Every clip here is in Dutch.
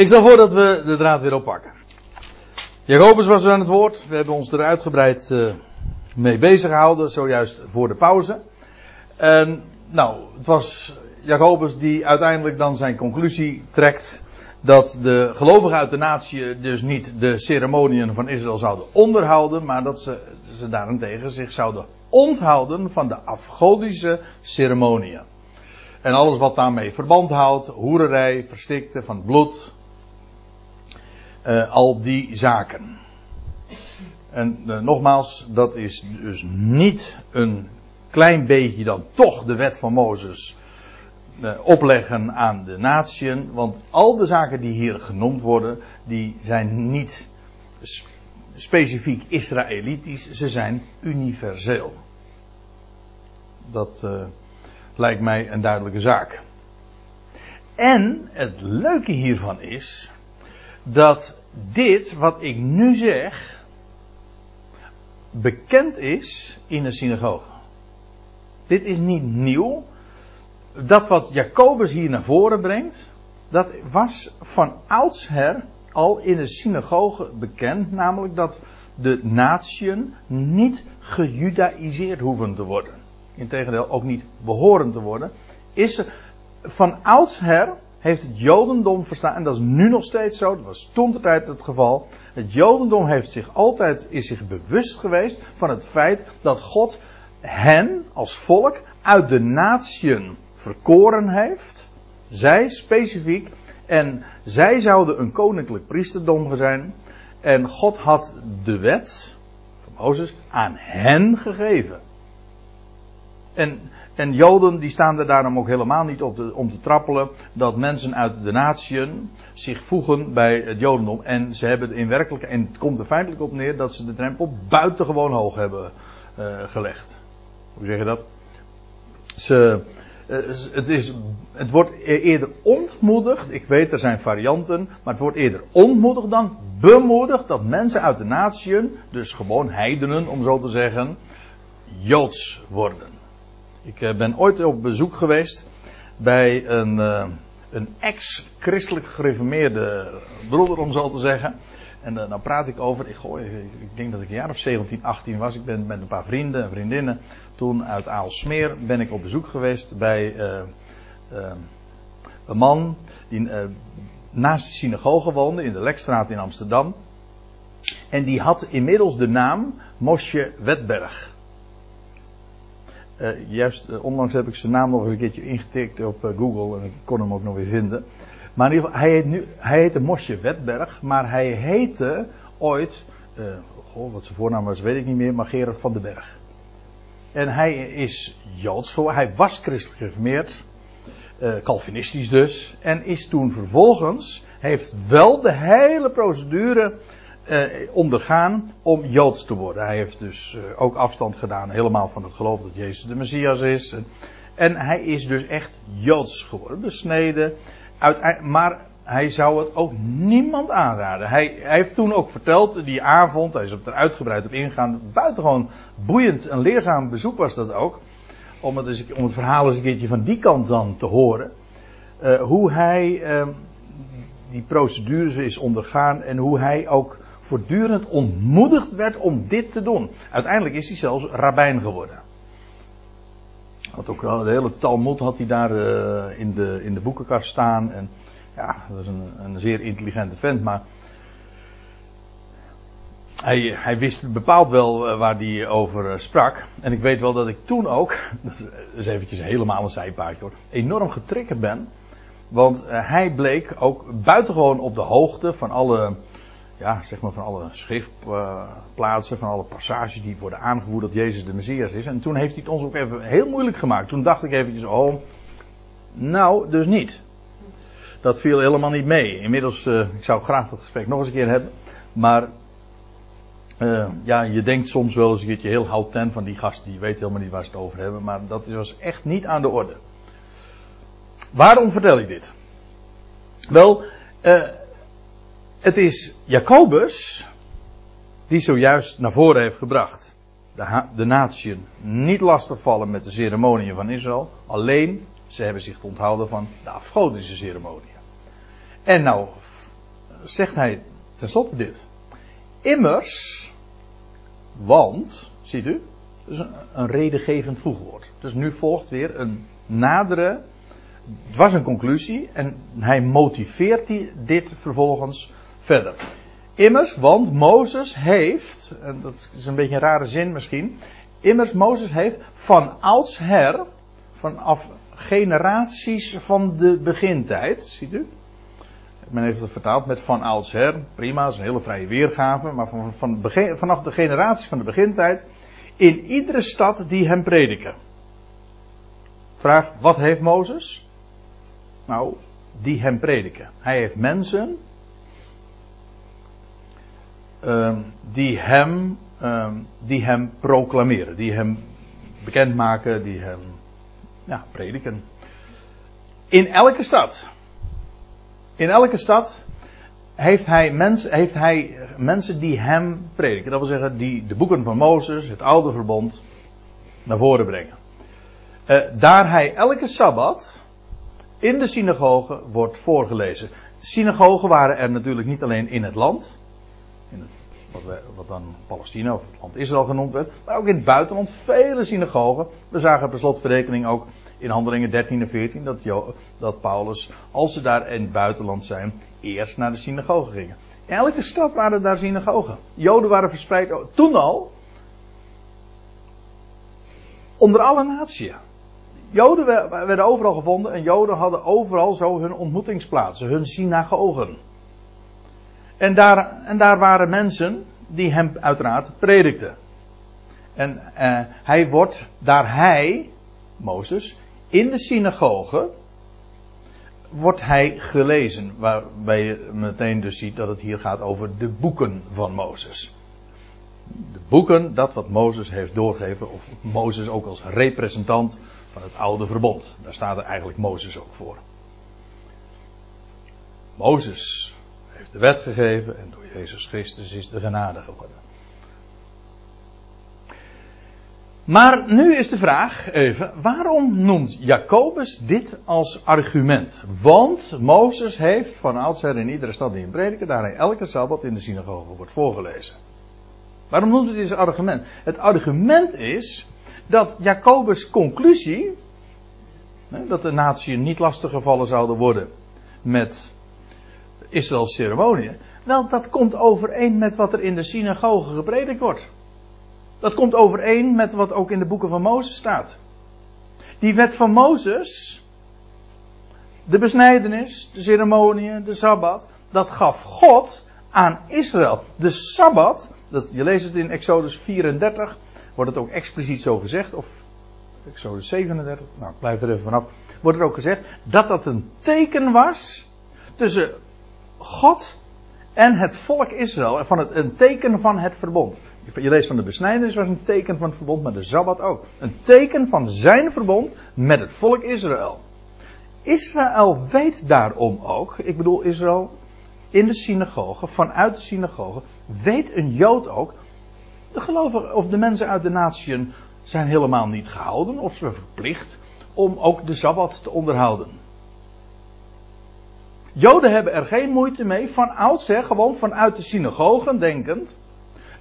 Ik stel voor dat we de draad weer oppakken. Jacobus was aan het woord. We hebben ons er uitgebreid uh, mee bezig gehouden, zojuist voor de pauze. Nou, het was Jacobus die uiteindelijk dan zijn conclusie trekt dat de gelovigen uit de natie dus niet de ceremoniën van Israël zouden onderhouden, maar dat ze, ze daarentegen zich zouden onthouden van de afgodische ceremoniën. En alles wat daarmee verband houdt, hoererij, verstikte van bloed, uh, al die zaken. En uh, nogmaals, dat is dus niet een klein beetje dan toch de wet van Mozes uh, opleggen aan de natieën. Want al de zaken die hier genoemd worden, die zijn niet specifiek Israëlitisch, ze zijn universeel. Dat lijkt mij een duidelijke zaak. En het leuke hiervan is dat dit wat ik nu zeg bekend is in de synagoge. Dit is niet nieuw. Dat wat Jacobus hier naar voren brengt, dat was van oudsher al in de synagoge bekend, namelijk dat de natieën niet gejudaïseerd hoeven te worden. Integendeel ook niet behoren te worden. Is er van oudsher heeft het Jodendom verstaan, en dat is nu nog steeds zo, dat was toen de tijd het geval. Het Jodendom heeft zich altijd, is zich bewust geweest van het feit dat God hen als volk uit de natieën verkoren heeft. Zij specifiek. En zij zouden een koninklijk priesterdom zijn. En God had de wet van Mozes aan hen gegeven. En, en Joden die staan er daarom ook helemaal niet op om te trappelen dat mensen uit de natieën zich voegen bij het Jodendom. En ze hebben in werkelijk, en het komt er feitelijk op neer dat ze de drempel buitengewoon hoog hebben uh, gelegd. Hoe zeg je dat? Ze, uh, het, is, het wordt e-, eerder ontmoedigd. Ik weet, er zijn varianten. Maar het wordt eerder ontmoedigd dan bemoedigd dat mensen uit de natieën, dus gewoon heidenen om zo te zeggen, joods worden. Ik uh, ben ooit op bezoek geweest bij een, uh, een ex-christelijk gereformeerde broeder, om zo te zeggen. En uh, nou praat ik over, ik, gooi, ik denk dat ik een jaar of 17, 18 was. Ik ben met een paar vrienden en vriendinnen toen uit Aalsmeer ben ik op bezoek geweest bij een man die naast de synagoge woonde in de Lekstraat in Amsterdam. En die had inmiddels de naam Mosje Wetberg. Juist onlangs heb ik zijn naam nog een keertje ingetikt op Google en ik kon hem ook nog weer vinden. Maar in ieder geval, hij, heet nu, hij heette Mosje Wetberg, maar hij heette ooit, goh, wat zijn voornaam was, weet ik niet meer, maar Gerard van den Berg. En hij is Joods hij was christelijk gereformeerd, Calvinistisch dus, en is toen vervolgens, heeft wel de hele procedure uh, ondergaan om Joods te worden. Hij heeft dus ook afstand gedaan helemaal van het geloof dat Jezus de Messias is. En, hij is dus echt Joods geworden, besneden maar hij zou het ook niemand aanraden. Hij, hij, heeft toen ook verteld, die avond, hij is er uitgebreid op ingegaan, buitengewoon boeiend en leerzaam bezoek was dat ook. Om het, eens, om het verhaal eens een keertje van die kant dan te horen. Uh, hoe hij uh, die procedures is ondergaan en hoe hij ook voortdurend ontmoedigd werd om dit te doen. Uiteindelijk is hij zelfs rabbijn geworden. Had ook de hele Talmud had hij daar uh, in, de, in de boekenkast staan. En ja, dat was een, een zeer intelligente vent, maar hij, hij wist bepaald wel uh, waar hij over uh, sprak. En ik weet wel dat ik toen ook, dat is eventjes helemaal een zijpaadje hoor, enorm getriggerd ben. Want hij bleek ook buitengewoon op de hoogte van alle ja, zeg maar van alle schriftplaatsen, van alle passages die worden aangevoerd dat Jezus de Messias is. En toen heeft hij het ons ook even heel moeilijk gemaakt. Toen dacht ik eventjes, oh, nou, dus niet. Dat viel helemaal niet mee. Inmiddels, uh, ik zou graag dat gesprek nog eens een keer hebben. Maar, uh, ja, je denkt soms wel eens een keertje heel hout ten van die gast, die weet helemaal niet waar ze het over hebben. Maar dat was echt niet aan de orde. Waarom vertel ik dit? Wel, uh, het is Jacobus die zojuist naar voren heeft gebracht. De, de natieën niet lastigvallen met de ceremoniën van Israël. Alleen, ze hebben zich onthouden van de afgodische ceremoniën. En nou zegt hij tenslotte dit. Immers, want, ziet u, dat is een, een redengevend voegwoord. Dus nu volgt weer een nadere, het was een conclusie en hij motiveert die, dit vervolgens verder. Immers, want Mozes heeft, en dat is een beetje een rare zin misschien, immers Mozes heeft van oudsher, vanaf generaties van de begintijd, ziet u? Men heeft het vertaald met van oudsher, prima, is een hele vrije weergave, maar van, van begin, vanaf de generaties van de begintijd, in iedere stad die hem prediken. Vraag, wat heeft Mozes? Nou, die hem prediken. Hij heeft mensen um, die, hem, um, die hem proclameren, die hem bekendmaken, die hem ja, prediken. In elke stad. In elke stad heeft hij, mensen, heeft hij mensen die hem prediken. Dat wil zeggen, die de boeken van Mozes, het oude verbond, naar voren brengen. Uh, daar hij elke sabbat in de synagoge wordt voorgelezen. Synagogen waren er natuurlijk niet alleen in het land, wat, wat, dan Palestina of het land Israël genoemd werd, maar ook in het buitenland vele synagogen. We zagen per slotverrekening ook in handelingen 13 en 14 dat, dat Paulus, als ze daar in het buitenland zijn, eerst naar de synagoge gingen. In elke stad waren daar synagogen. Joden waren verspreid toen al onder alle naties. Joden werden overal gevonden en Joden hadden overal zo hun ontmoetingsplaatsen, hun synagogen. En daar, en daar waren mensen die hem uiteraard predikten. En eh, hij wordt, daar hij, Mozes, in de synagoge, wordt hij gelezen. Waarbij je meteen dus ziet dat het hier gaat over de boeken van Mozes. De boeken, dat wat Mozes heeft doorgegeven, of Mozes ook als representant van het oude verbond. Daar staat er eigenlijk Mozes ook voor. Mozes heeft de wet gegeven en door Jezus Christus is de genade geworden. Maar nu is de vraag even, waarom noemt Jacobus dit als argument? Want Mozes heeft van oudsher in iedere stad die een prediker, daar elke sabbat in de synagoge wordt voorgelezen. Waarom noemt hij dit als argument? Het argument is dat Jacobus' conclusie, dat de natie niet lastiggevallen zouden worden met Israëls ceremonie, wel dat komt overeen met wat er in de synagoge gepredikt wordt. Dat komt overeen met wat ook in de boeken van Mozes staat. Die wet van Mozes, de besnijdenis, de ceremonie, de sabbat, dat gaf God aan Israël. De sabbat, dat, je leest het in Exodus 34, wordt het ook expliciet zo gezegd, of Exodus 37, nou blijf er even vanaf, wordt er ook gezegd dat dat een teken was tussen God en het volk Israël, van het, een teken van het verbond. Je leest van de besnijdenis was een teken van het verbond, maar de Sabbat ook. Een teken van zijn verbond met het volk Israël. Israël weet daarom ook, ik bedoel Israël in de synagoge, vanuit de synagoge, weet een Jood ook, de gelovigen of de mensen uit de natieën zijn helemaal niet gehouden of ze verplicht om ook de Sabbat te onderhouden. Joden hebben er geen moeite mee, van oudsher gewoon vanuit de synagogen denkend,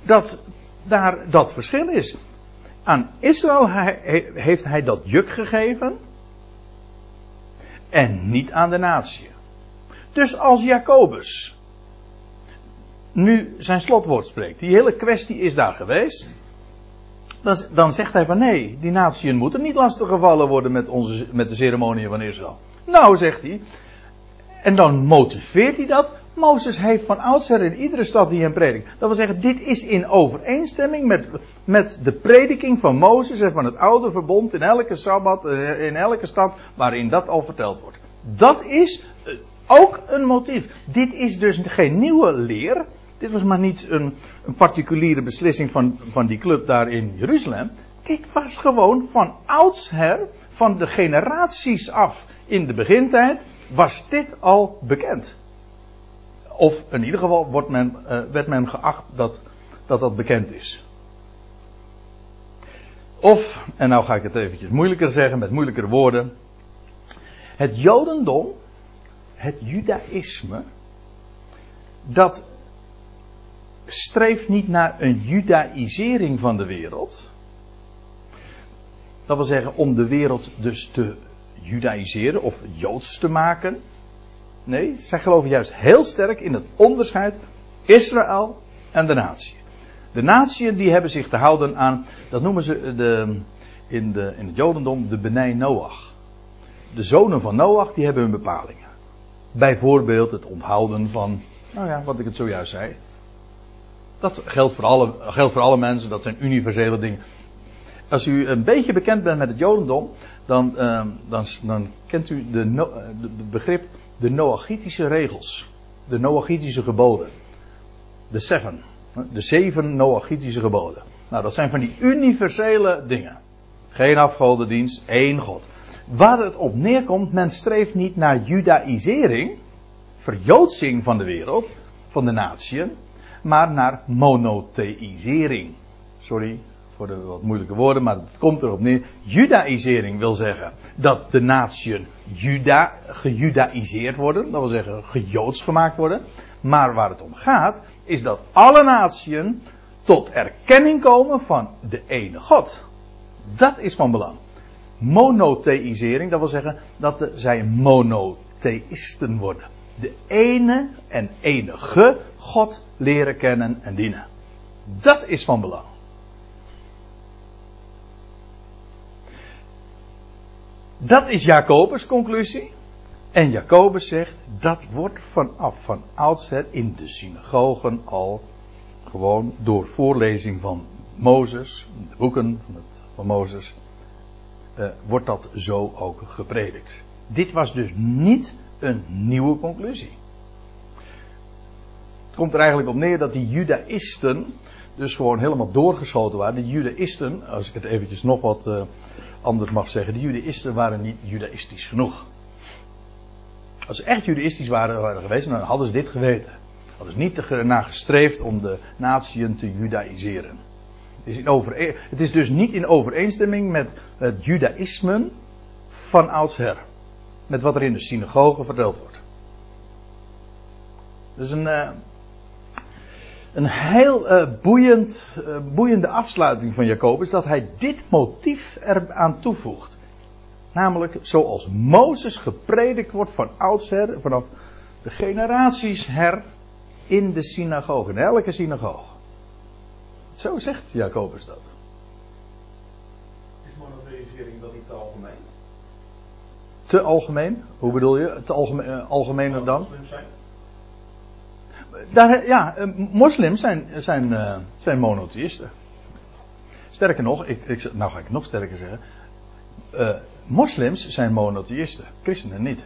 dat daar dat verschil is. Aan Israël heeft hij dat juk gegeven en niet aan de natie. Dus als Jacobus nu zijn slotwoord spreekt, die hele kwestie is daar geweest, dan, zegt hij van nee, die natieën moeten niet lastiggevallen worden met, onze, met de ceremonie van Israël. Nou, zegt hij, en dan motiveert hij dat. Mozes heeft van oudsher in iedere stad die hem predikt. Dat wil zeggen, dit is in overeenstemming met, met de prediking van Mozes en van het oude verbond in elke sabbat, eh, in elke stad waarin dat al verteld wordt. Dat is eh, ook een motief. Dit is dus geen nieuwe leer. Dit was maar niet een, een particuliere beslissing van, van die club daar in Jeruzalem. Dit was gewoon van oudsher, van de generaties af in de begintijd, was dit al bekend. Of in ieder geval wordt men, uh, werd men geacht dat, dat dat bekend is. Of, en nou ga ik het eventjes moeilijker zeggen met moeilijkere woorden. Het Jodendom, het Judaïsme, dat streeft niet naar een judaïsering van de wereld. Dat wil zeggen om de wereld dus te judaïseren of joods te maken. Nee, zij geloven juist heel sterk in het onderscheid Israël en de natie. De natieën die hebben zich te houden aan, dat noemen ze de, in, de, in het Jodendom de Benei Noach. De zonen van Noach die hebben hun bepalingen. Bijvoorbeeld het onthouden van, nou ja, wat ik het zojuist zei. Dat geldt voor alle, geldt voor alle mensen, dat zijn universele dingen. Als u een beetje bekend bent met het Jodendom, dan, uh, dan, dan kent u de, no, de begrip de Noachitische regels. De Noachitische geboden. De seven. De zeven Noachitische geboden. Nou, dat zijn van die universele dingen. Geen afgodendienst, één God. Waar het op neerkomt, men streeft niet naar judaïsering, verjoodsing van de wereld, van de natieën, maar naar monotheïsering. Sorry voor de wat moeilijke woorden, maar het komt erop neer. Judaïsering wil zeggen dat de natieën juda, gejudaïseerd worden, dat wil zeggen gejoods gemaakt worden. Maar waar het om gaat, is dat alle natieën tot erkenning komen van de ene God. Dat is van belang. Monotheïsering, dat wil zeggen dat zij monotheïsten worden. De ene en enige God leren kennen en dienen. Dat is van belang. Dat is Jacobus' conclusie. En Jacobus zegt, dat wordt vanaf van oudsher in de synagogen al gewoon door voorlezing van Mozes, de boeken van, het, van Mozes, uh, wordt dat zo ook gepredikt. Dit was dus niet een nieuwe conclusie. Het komt er eigenlijk op neer dat die Judaïsten dus gewoon helemaal doorgeschoten waren. De Judaïsten, als ik het eventjes nog wat uh, anders mag zeggen, de Judaïsten waren niet judaïstisch genoeg. Als ze echt judaïstisch waren, geweest, dan hadden ze dit geweten. Hadden ze niet ernaar gestreefd om de natieën te judaïseren. Het is, het is dus niet in overeenstemming met het judaïsme van oudsher. Met wat er in de synagoge verteld wordt. Dus een, uh, een heel uh, boeiend, uh, boeiende afsluiting van Jacobus dat hij dit motief eraan toevoegt. Namelijk zoals Mozes gepredikt wordt van oudsher, vanaf de generaties her in de synagoge, in elke synagoge. Zo zegt Jacobus dat. Is monotheïsering dan niet te algemeen? Te algemeen? Hoe bedoel je? Te algemeen, uh, algemener dan? Daar, ja, uh, moslims zijn, zijn, uh, zijn monotheïsten. Sterker nog, ik, ik, nou ga ik nog sterker zeggen. moslims zijn monotheïsten, christenen niet.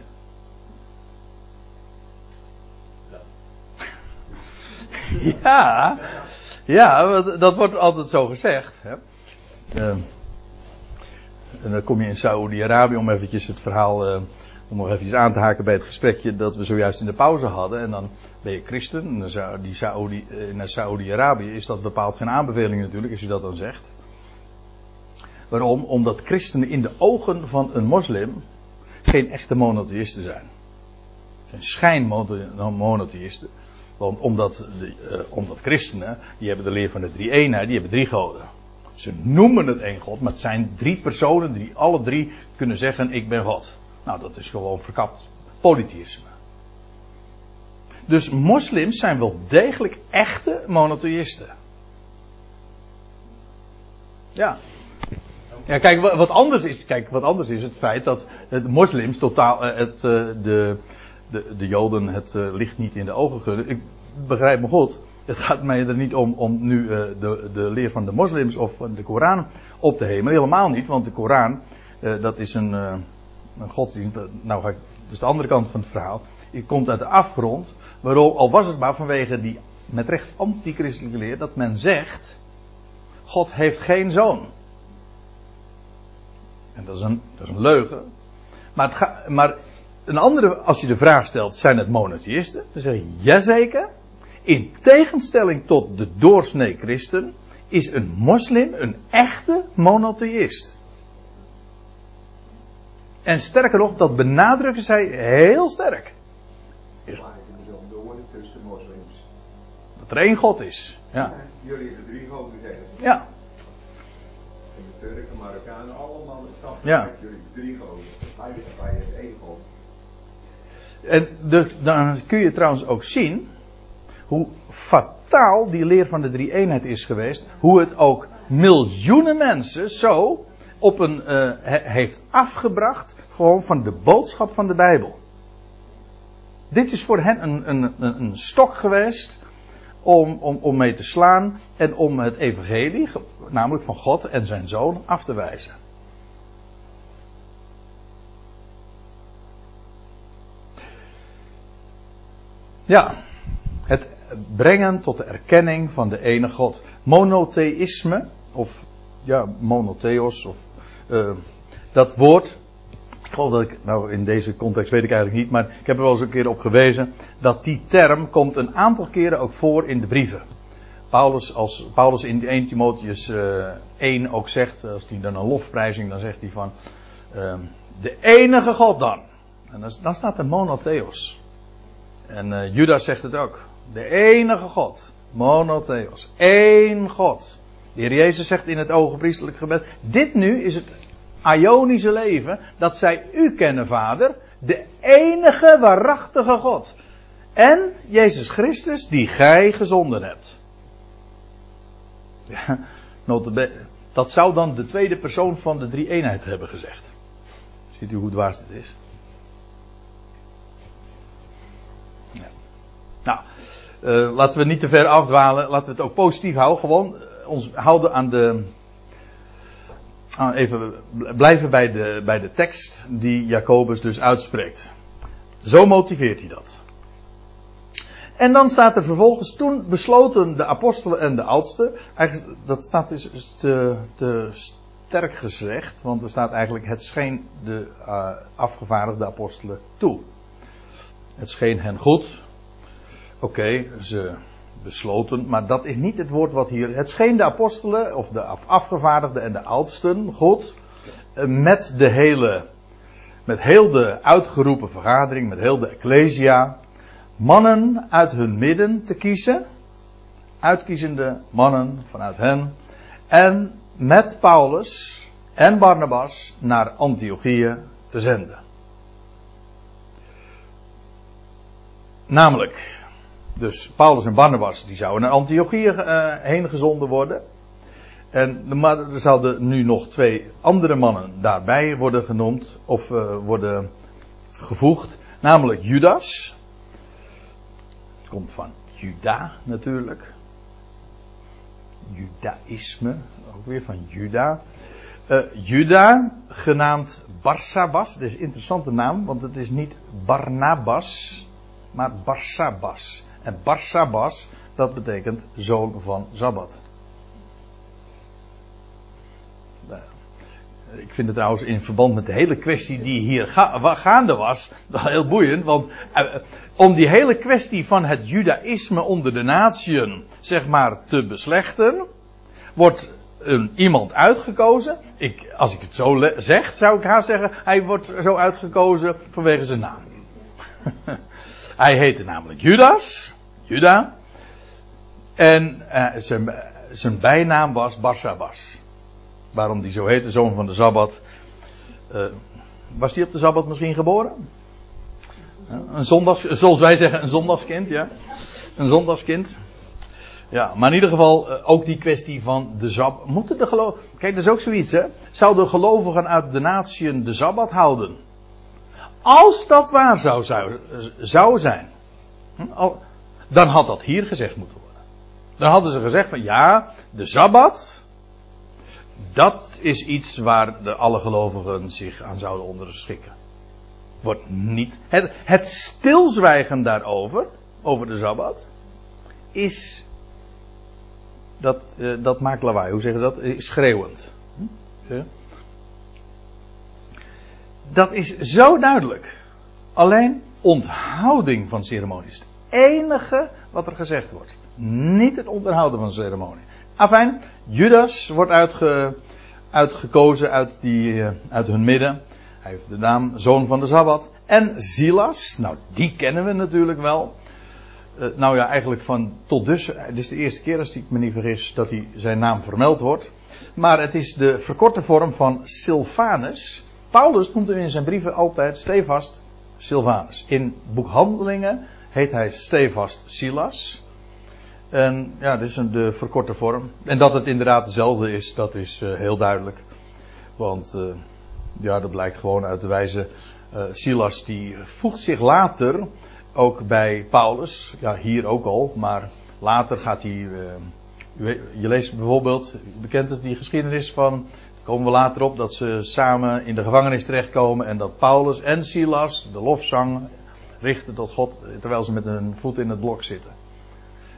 Ja, ja, dat wordt altijd zo gezegd. Hè. En dan kom je in Saoedi-Arabië om eventjes het verhaal, om nog even aan te haken bij het gesprekje dat we zojuist in de pauze hadden. En dan ben je christen, en die Saudi, uh, naar Saoedi-Arabië is dat bepaald geen aanbeveling natuurlijk, als je dat dan zegt. Waarom? Omdat christenen in de ogen van een moslim geen echte monotheïsten zijn. Zijn schijnmonotheïsten. Want omdat, de, uh, omdat christenen, die hebben de leer van de drie eenheid, die hebben drie goden. Ze noemen het één God, maar het zijn drie personen die alle drie kunnen zeggen: Ik ben God. Nou, dat is gewoon verkapt polytheïsme. Dus moslims zijn wel degelijk echte monotheïsten. Ja. Ja, kijk, wat anders is, kijk, wat anders is het feit dat de moslims totaal, het, de, de, de Joden het uh, licht niet in de ogen gunnen. Ik begrijp me goed. Het gaat mij er niet om om nu de, de leer van de moslims of de Koran op te hemelen. Helemaal niet, want de Koran, dat is een, godsdienst. Nou ga ik, is de andere kant van het verhaal. Die komt uit de afgrond. Waarom, al was het maar vanwege die met recht antichristelijke leer, dat men zegt: God heeft geen zoon. En dat is een, dat is een leugen. Maar, het maar een andere, als je de vraag stelt, zijn het monotheïsten? Dan zeg je, jazeker. In tegenstelling tot de doorsnee christen, is een moslim een echte monotheïst. En sterker nog, dat benadrukken zij heel sterk. de. Dat er één God is. Ja. Jullie hebben drie goden zeggen. Ja. En de Turken, Marokkanen, allemaal stappen Ja. jullie drie goden. Wij, wij hebben één god. En de, dan kun je trouwens ook zien hoe fataal die leer van de drie eenheid is geweest. Hoe het ook miljoenen mensen zo op een, eh, he- heeft afgebracht. Gewoon van de boodschap van de Bijbel. Dit is voor hen een, een, een, stok geweest. Om, om, om mee te slaan. En om het evangelie, ge- namelijk van God en zijn zoon, af te wijzen. Ja, het brengen tot de erkenning van de ene God. Monotheïsme, of ja, monotheos, of eh, dat woord. Ik geloof dat ik, nou in deze context weet ik eigenlijk niet, maar ik heb er wel eens een keer op gewezen. Dat die term komt een aantal keren ook voor in de brieven. Paulus, als Paulus in 1 Timotheus eh 1 ook zegt, als hij dan een lofprijzing, dan zegt hij van ehm, de enige God dan. En dan, dan staat er monotheos. En eh, Judas zegt het ook. De enige God. Monotheos. Eén God. De Heer Jezus zegt in het ogenpriestelijk gebed. Dit nu is het Ionische leven. Dat zij u kennen, Vader. De enige waarachtige God. En Jezus Christus die gij gezonden hebt. Ja, dat zou dan de tweede persoon van de drie eenheid hebben gezegd. Ziet u hoe dwaas dit is? Nou, eh, laten we niet te ver afdwalen. Laten we het ook positief houden. Gewoon eh, ons houden aan de. even blijven bij de, bij de tekst die Jacobus dus uitspreekt. Zo motiveert hij dat. En dan staat er vervolgens, toen besloten de apostelen en de oudsten, dat staat dus te, te sterk gezegd, want er staat eigenlijk, het scheen de uh, afgevaardigde apostelen toe. Het scheen hen goed, Oké, ze besloten, maar dat is niet het woord wat hier. Het scheen de apostelen, of de afgevaardigden en de oudsten, goed, met de hele, met heel de uitgeroepen vergadering, met heel de ecclesia, mannen uit hun midden te kiezen, uitkiezende mannen vanuit hen, en met Paulus en Barnabas naar Antiochië te zenden. Namelijk, dus Paulus en Barnabas die zouden naar Antiochië uh, heen gezonden worden. En maar er zouden nu nog twee andere mannen daarbij worden genoemd of uh, worden gevoegd. Namelijk Judas. Het komt van Juda natuurlijk. Judaïsme, ook weer van Juda. Uh, Juda, genaamd Barsabas. Dat is een interessante naam, want het is niet Barnabas, maar Barsabas. En Barsabas, dat betekent zoon van Zabbat. Ik vind het trouwens in verband met de hele kwestie die hier ga gaande was, heel boeiend. Want uh, om die hele kwestie van het judaïsme onder de natieën, zeg maar, te beslechten, wordt iemand uitgekozen. Ik, als ik het zo zeg, zou ik haast zeggen, hij wordt zo uitgekozen vanwege zijn naam. hij heette namelijk Judas. Juda. En uh, zijn, zijn bijnaam was Barsabas. Waarom die zo heet, de zoon van de Sabbat. Uh, was hij op de Sabbat misschien geboren? Uh, een zondags, zoals wij zeggen, een zondagskind, ja. Een zondagskind. Ja, maar in ieder geval ook die kwestie van de Sabbat. Moeten de gelovigen. Kijk, dat is ook zoiets, hè. Zouden gelovigen uit de natieën de Sabbat houden? Als dat waar zou, zou, zou zijn. Dan had dat hier gezegd moeten worden. Dan hadden ze gezegd van ja, de Sabbat, dat is iets waar de alle gelovigen zich aan zouden onderschikken. Wordt niet. Het, het stilzwijgen daarover, over de Sabbat, is. Dat, uh, dat maakt lawaai. Hoe zeggen ze dat? Is schreeuwend. Hm? Dat is zo duidelijk. Alleen onthouding van ceremonies enige wat er gezegd wordt. Niet het onderhouden van de ceremonie. Afijn, Judas wordt uitge, uitgekozen uit, die, uit hun midden. Hij heeft de naam zoon van de Sabbat. En Silas, nou die kennen we natuurlijk wel. eh, nou ja, eigenlijk van tot dus. Het is de eerste keer, als ik me niet vergis, dat hij zijn naam vermeld wordt. Maar het is de verkorte vorm van Silvanus. Paulus noemt hem in zijn brieven altijd stevast Silvanus. In boekhandelingen heet hij stevast Silas. En ja, dit is een, de verkorte vorm. En dat het inderdaad dezelfde is, dat is uh, heel duidelijk. Want uh, ja, dat blijkt gewoon uit de wijze. Uh, Silas die voegt zich later ook bij Paulus. Ja, hier ook al, maar later gaat hij. je leest bijvoorbeeld, bekend het die geschiedenis van. Komen we later op dat ze samen in de gevangenis terechtkomen en dat Paulus en Silas de lofzang richten tot God terwijl ze met hun voet in het blok zitten.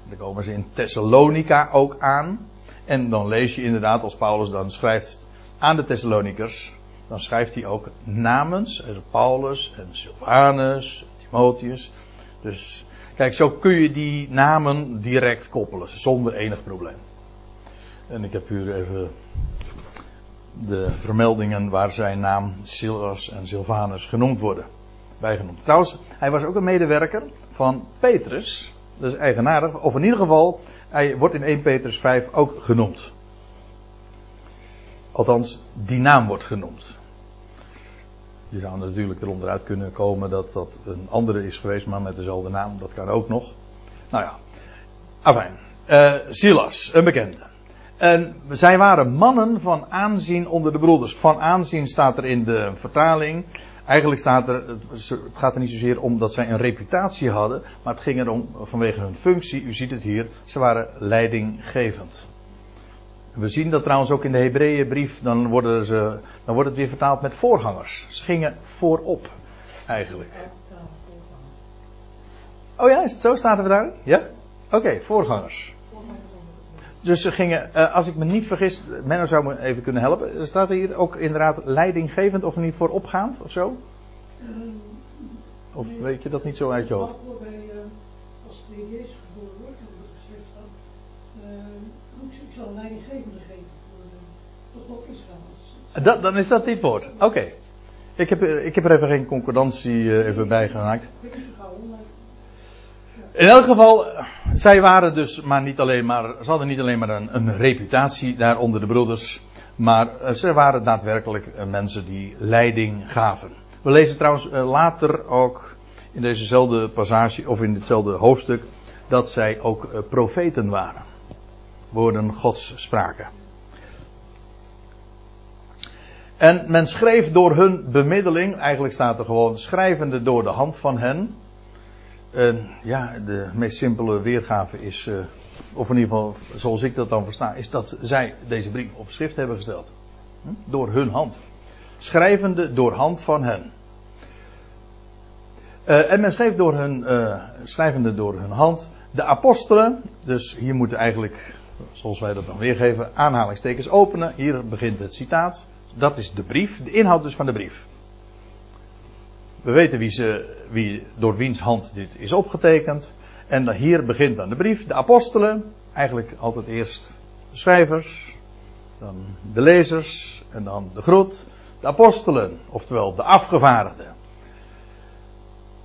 Dan komen ze in Thessalonica ook aan. En dan lees je inderdaad, als Paulus dan schrijft aan de Thessalonikers, dan schrijft hij ook namens Paulus en Silvanus, Timotheus. Dus kijk, zo kun je die namen direct koppelen, zonder enig probleem. En ik heb hier even de vermeldingen waar zijn naam Silas en Silvanus genoemd worden bijgenoemd. Trouwens, hij was ook een medewerker van Petrus. Dat is eigenaardig. Of in ieder geval, hij wordt in 1 Petrus 5 ook genoemd. Althans, die naam wordt genoemd. Je zou natuurlijk eronder uit kunnen komen dat dat een andere is geweest, maar met dezelfde naam. Dat kan ook nog. Nou ja, afijn. Uh, Silas, een bekende. En zij waren mannen van aanzien onder de broeders. Van aanzien staat er in de vertaling. Eigenlijk staat er, het gaat er niet zozeer om dat zij een reputatie hadden, maar het ging erom vanwege hun functie. U ziet het hier, ze waren leidinggevend. We zien dat trouwens ook in de Hebreeënbrief, dan, worden ze, dan wordt het weer vertaald met voorgangers. Ze gingen voorop, eigenlijk. Oh ja, is het zo? Staat er daar? Ja? Oké, voorgangers. Dus ze gingen, uh, als ik me niet vergis, Menno zou me even kunnen helpen. Staat er hier ook inderdaad leidinggevend of niet vooropgaand of zo? Uh, of nee, weet je dat niet zo uit je hoofd? Uh, als de Jezus geboren wordt, heb ik het geschreven staan. ik, zal leidinggevende geven voor Israël. Dat, dan is dat dit woord. Oké. Okay. Ik, heb, ik heb er even geen concordantie even bij gemaakt. In elk geval, zij waren dus maar niet alleen maar, ze hadden niet alleen maar een, een reputatie daar onder de broeders, maar eh, ze waren daadwerkelijk eh, mensen die leiding gaven. We lezen trouwens eh, later ook in dezezelfde passage, of in hetzelfde hoofdstuk, dat zij ook profeten waren. Woorden Gods spraken. En men schreef door hun bemiddeling, eigenlijk staat er gewoon schrijvende door de hand van hen, en ja, de meest simpele weergave is, uh, of in ieder geval zoals ik dat dan versta, is dat zij deze brief op schrift hebben gesteld. Hm? Door hun hand. Schrijvende door hand van hen. Uh, en men schreef door hun, uh, schrijvende door hun hand. De apostelen, dus hier moeten eigenlijk, zoals wij dat dan weergeven, aanhalingstekens openen. Hier begint het citaat. Dat is de brief, de inhoud dus van de brief. We weten wie, ze, wie, door wiens hand dit is opgetekend. En hier begint dan de brief. De apostelen, eigenlijk altijd eerst de schrijvers, dan de lezers en dan de groet. De apostelen, oftewel de afgevaardigden.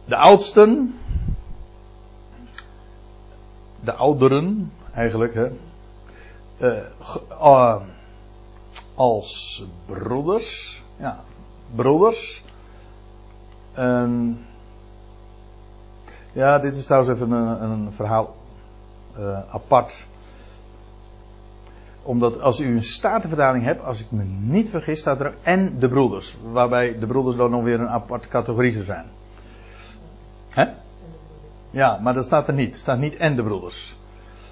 De oudsten, de ouderen eigenlijk, hè, uh, uh, als broeders, ja, broeders, en ja, dit is trouwens even een, een verhaal uh, apart. Omdat als u een statenverdaling hebt, als ik me niet vergis, staat er en de broeders. Waarbij de broeders dan nog weer een aparte categorie zijn. Hè? Ja, maar dat staat er niet. Er staat niet en de broeders.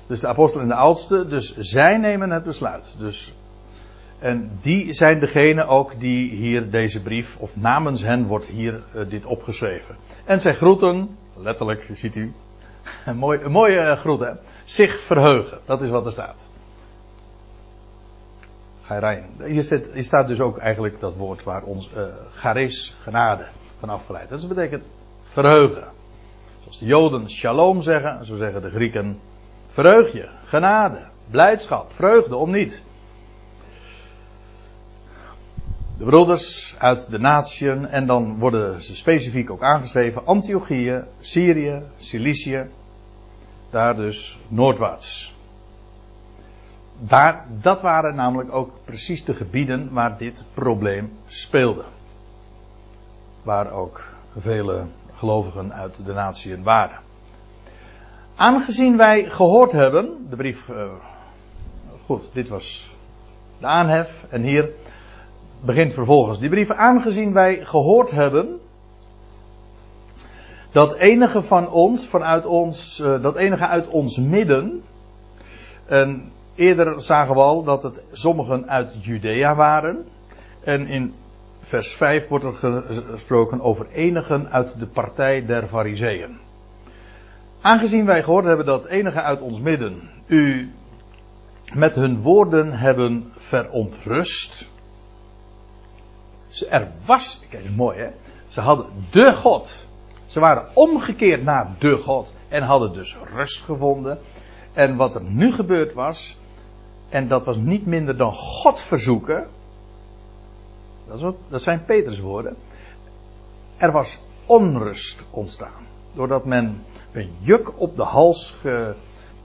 Dus de apostel en de oudste, dus zij nemen het besluit. Dus en die zijn degene ook die hier deze brief, of namens hen wordt hier uh, dit opgeschreven. En zij groeten, letterlijk ziet u, een, mooi, een mooie uh, groet hè, zich verheugen. Dat is wat er staat. Hier, zit, hier staat dus ook eigenlijk dat woord waar ons uh, charis, genade, van afgeleid. Dat betekent verheugen. Zoals de Joden shalom zeggen, zo zeggen de Grieken verheug je, genade, blijdschap, vreugde om niet. De broeders uit de natieën en dan worden ze specifiek ook aangeschreven Antiochië, Syrië, Cilicië. Daar dus noordwaarts. Daar, dat waren namelijk ook precies de gebieden waar dit probleem speelde. Waar ook vele gelovigen uit de natieën waren. Aangezien wij gehoord hebben, de brief, uh, goed, dit was de aanhef en hier begint vervolgens die brief. Aangezien wij gehoord hebben dat enige van ons, vanuit ons, uh, dat enige uit ons midden, en eerder zagen we al dat het sommigen uit Judea waren, en in vers 5 wordt er gesproken over enigen uit de partij der Fariseeën. Aangezien wij gehoord hebben dat enigen uit ons midden u met hun woorden hebben verontrust. Er was, kijk, is mooi hè. Ze hadden de God. Ze waren omgekeerd naar de God. En hadden dus rust gevonden. En wat er nu gebeurd was. En dat was niet minder dan God verzoeken. Dat, dat zijn Peters woorden. Er was onrust ontstaan. Doordat men een juk op de hals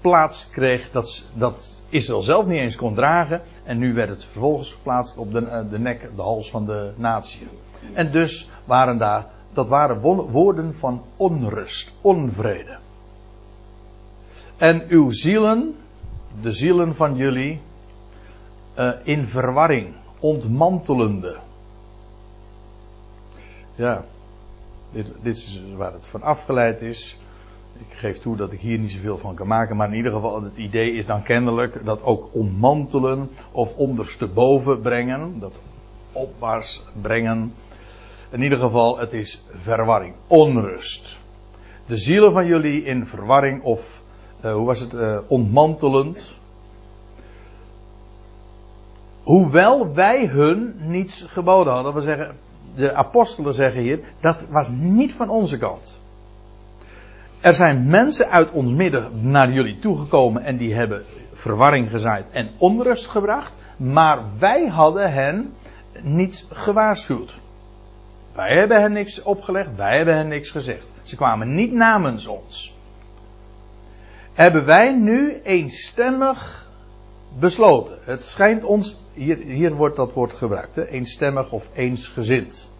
geplaatst kreeg. Dat, dat Israël zelf niet eens kon dragen. En nu werd het vervolgens geplaatst op de, eh, de nek, de hals van de natie. En dus waren daar, dat waren woorden van onrust, onvrede. En uw zielen, de zielen van jullie, uh, in verwarring, ontmantelende. Ja, dit, dit is waar het van afgeleid is. Ik geef toe dat ik hier niet zoveel van kan maken, maar in ieder geval het idee is dan kennelijk dat ook ommantelen of ondersteboven brengen, dat opwaarts brengen. In ieder geval, het is verwarring, onrust. De zielen van jullie in verwarring of, uh, hoe was het, uh, ontmantelend. Hoewel wij hun niets geboden hadden. We zeggen, de apostelen zeggen hier, dat was niet van onze kant. Er zijn mensen uit ons midden naar jullie toegekomen en die hebben verwarring gezaaid en onrust gebracht. Maar wij hadden hen niets gewaarschuwd. Wij hebben hen niks opgelegd, wij hebben hen niks gezegd. Ze kwamen niet namens ons. Hebben wij nu eenstemmig besloten. Het schijnt ons, hier, hier wordt dat woord gebruikt, hè, eenstemmig of eensgezind.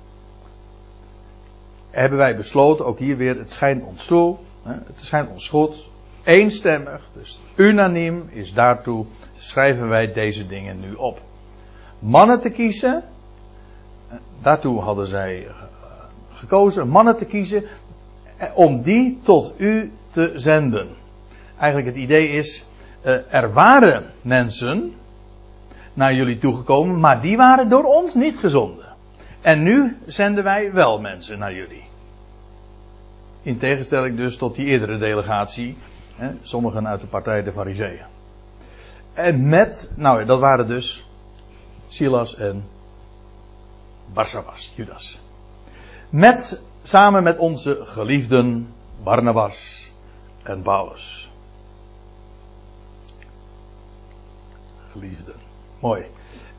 Hebben wij besloten, ook hier weer, het schijnt ons toe, het schijnt ons goed. Eenstemmig, dus unaniem is daartoe, schrijven wij deze dingen nu op. Mannen te kiezen, daartoe hadden zij eh, gekozen, mannen te kiezen, eh, om die tot u te zenden. Eigenlijk het idee is, eh, er waren mensen naar jullie toegekomen, maar die waren door ons niet gezonden. En nu zenden wij wel mensen naar jullie. In tegenstelling dus tot die eerdere delegatie. Hè, sommigen uit de partij de Fariseeën. En met, nou dat waren dus Silas en Barsabas, Judas. Met, samen met onze geliefden Barnabas en Paulus. Geliefden. Mooi.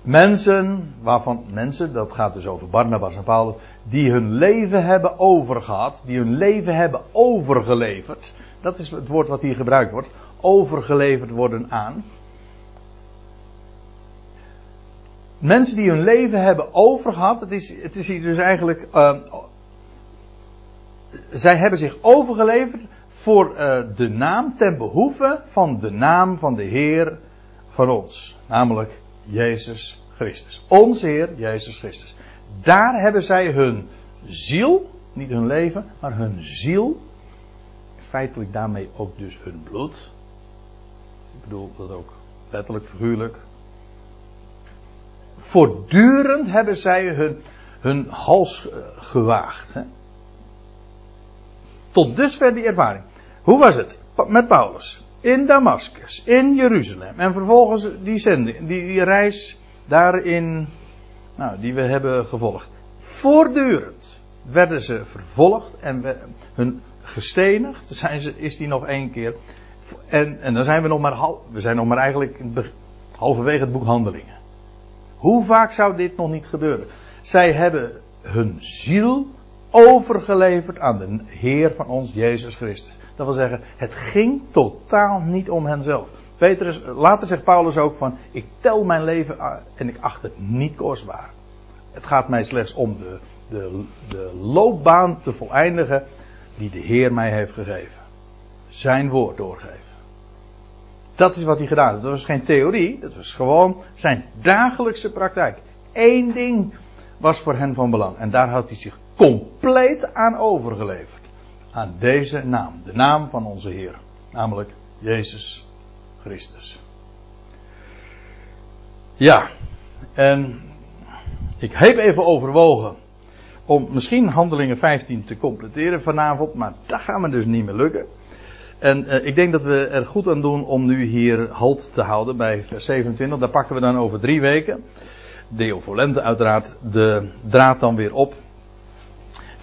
Mensen, waarvan mensen, dat gaat dus over Barnabas en Paulus, die hun leven hebben overgehad, die hun leven hebben overgeleverd. Dat is het woord wat hier gebruikt wordt. Overgeleverd worden aan. Mensen die hun leven hebben overgehad, het is, het is hier dus eigenlijk. Uh, zij hebben zich overgeleverd voor uh, de naam, ten behoeve van de naam van de Heer van ons. Namelijk Jezus Christus. Onze Heer Jezus Christus. Daar hebben zij hun ziel, niet hun leven, maar hun ziel. Feitelijk daarmee ook dus hun bloed. Ik bedoel dat ook letterlijk, figuurlijk. Voortdurend hebben zij hun, hun hals gewaagd. Hè? Tot dusver die ervaring. Hoe was het met Paulus? In Damascus, in Jeruzalem. En vervolgens die, zending, die, die reis daarin nou, die we hebben gevolgd. Voortdurend werden ze vervolgd en hun gestenigd. Zijn ze, is die nog één keer. En, en dan zijn we nog maar, hal, we zijn nog maar eigenlijk halverwege het boek Handelingen. Hoe vaak zou dit nog niet gebeuren? Zij hebben hun ziel overgeleverd aan de Heer van ons, Jezus Christus. Dat wil zeggen, het ging totaal niet om henzelf. Petrus, later zegt Paulus ook van, ik tel mijn leven en ik acht het niet kostbaar. Het gaat mij slechts om de, de, de loopbaan te voleindigen die de Heer mij heeft gegeven. Zijn woord doorgeven. Dat is wat hij gedaan heeft. Dat was geen theorie, dat was gewoon zijn dagelijkse praktijk. Eén ding was voor hen van belang. En daar had hij zich compleet aan overgeleverd. Aan deze naam, de naam van onze Heer. Namelijk Jezus Christus. Ja, en ik heb even overwogen om misschien handelingen 15 te completeren vanavond, maar dat gaat me dus niet meer lukken. En uh, ik denk dat we er goed aan doen om nu hier halt te houden bij vers 27. Daar pakken we dan over drie weken. Deo Volente uiteraard de draad dan weer op.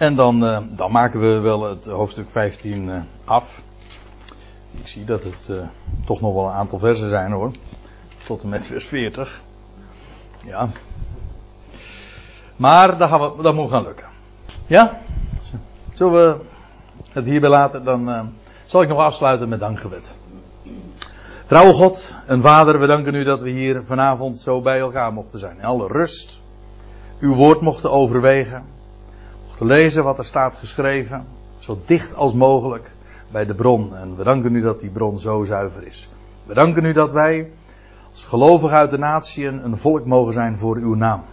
En dan, uh, dan maken we wel het hoofdstuk 15 uh, eh, af. Ik zie dat het toch nog wel een aantal versen zijn hoor. Tot en met vers 40. Ja. Maar dat, gaan we, dat moet gaan lukken. Ja? Zullen we het hierbij laten? Dan zal ik nog afsluiten met dankgebed. Trouwe God en Vader, we danken u dat we hier vanavond zo bij elkaar mochten zijn. Alle rust. Uw woord mochten overwegen. Lezen wat er staat geschreven. Zo dicht als mogelijk bij de bron. En we danken u dat die bron zo zuiver is. We danken u dat wij als gelovigen uit de natie een volk mogen zijn voor uw naam.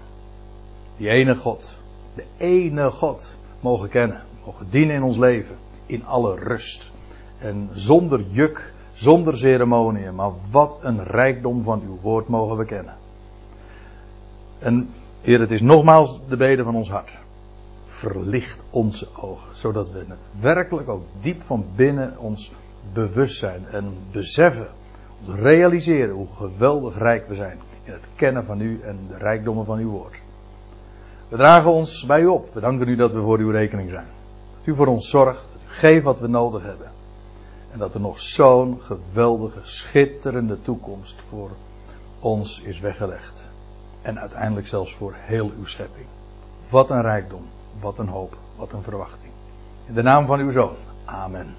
Die ene God. De ene God mogen kennen. Mogen dienen in ons leven. In alle rust. En zonder juk, zonder ceremonie. Maar wat een rijkdom van uw woord mogen we kennen. En Heer, het is nogmaals de bede van ons hart. Verlicht onze ogen, zodat we het werkelijk ook diep van binnen ons bewust zijn en beseffen, realiseren hoe geweldig rijk we zijn in het kennen van u en de rijkdommen van uw woord. We dragen ons bij u op. We danken u dat we voor uw rekening zijn. Dat u voor ons zorgt, dat u geeft wat we nodig hebben. En dat er nog zo'n geweldige, schitterende toekomst voor ons is weggelegd. En uiteindelijk zelfs voor heel uw schepping. Wat een rijkdom, wat een hoop, wat een verwachting. In de naam van uw zoon. Amen.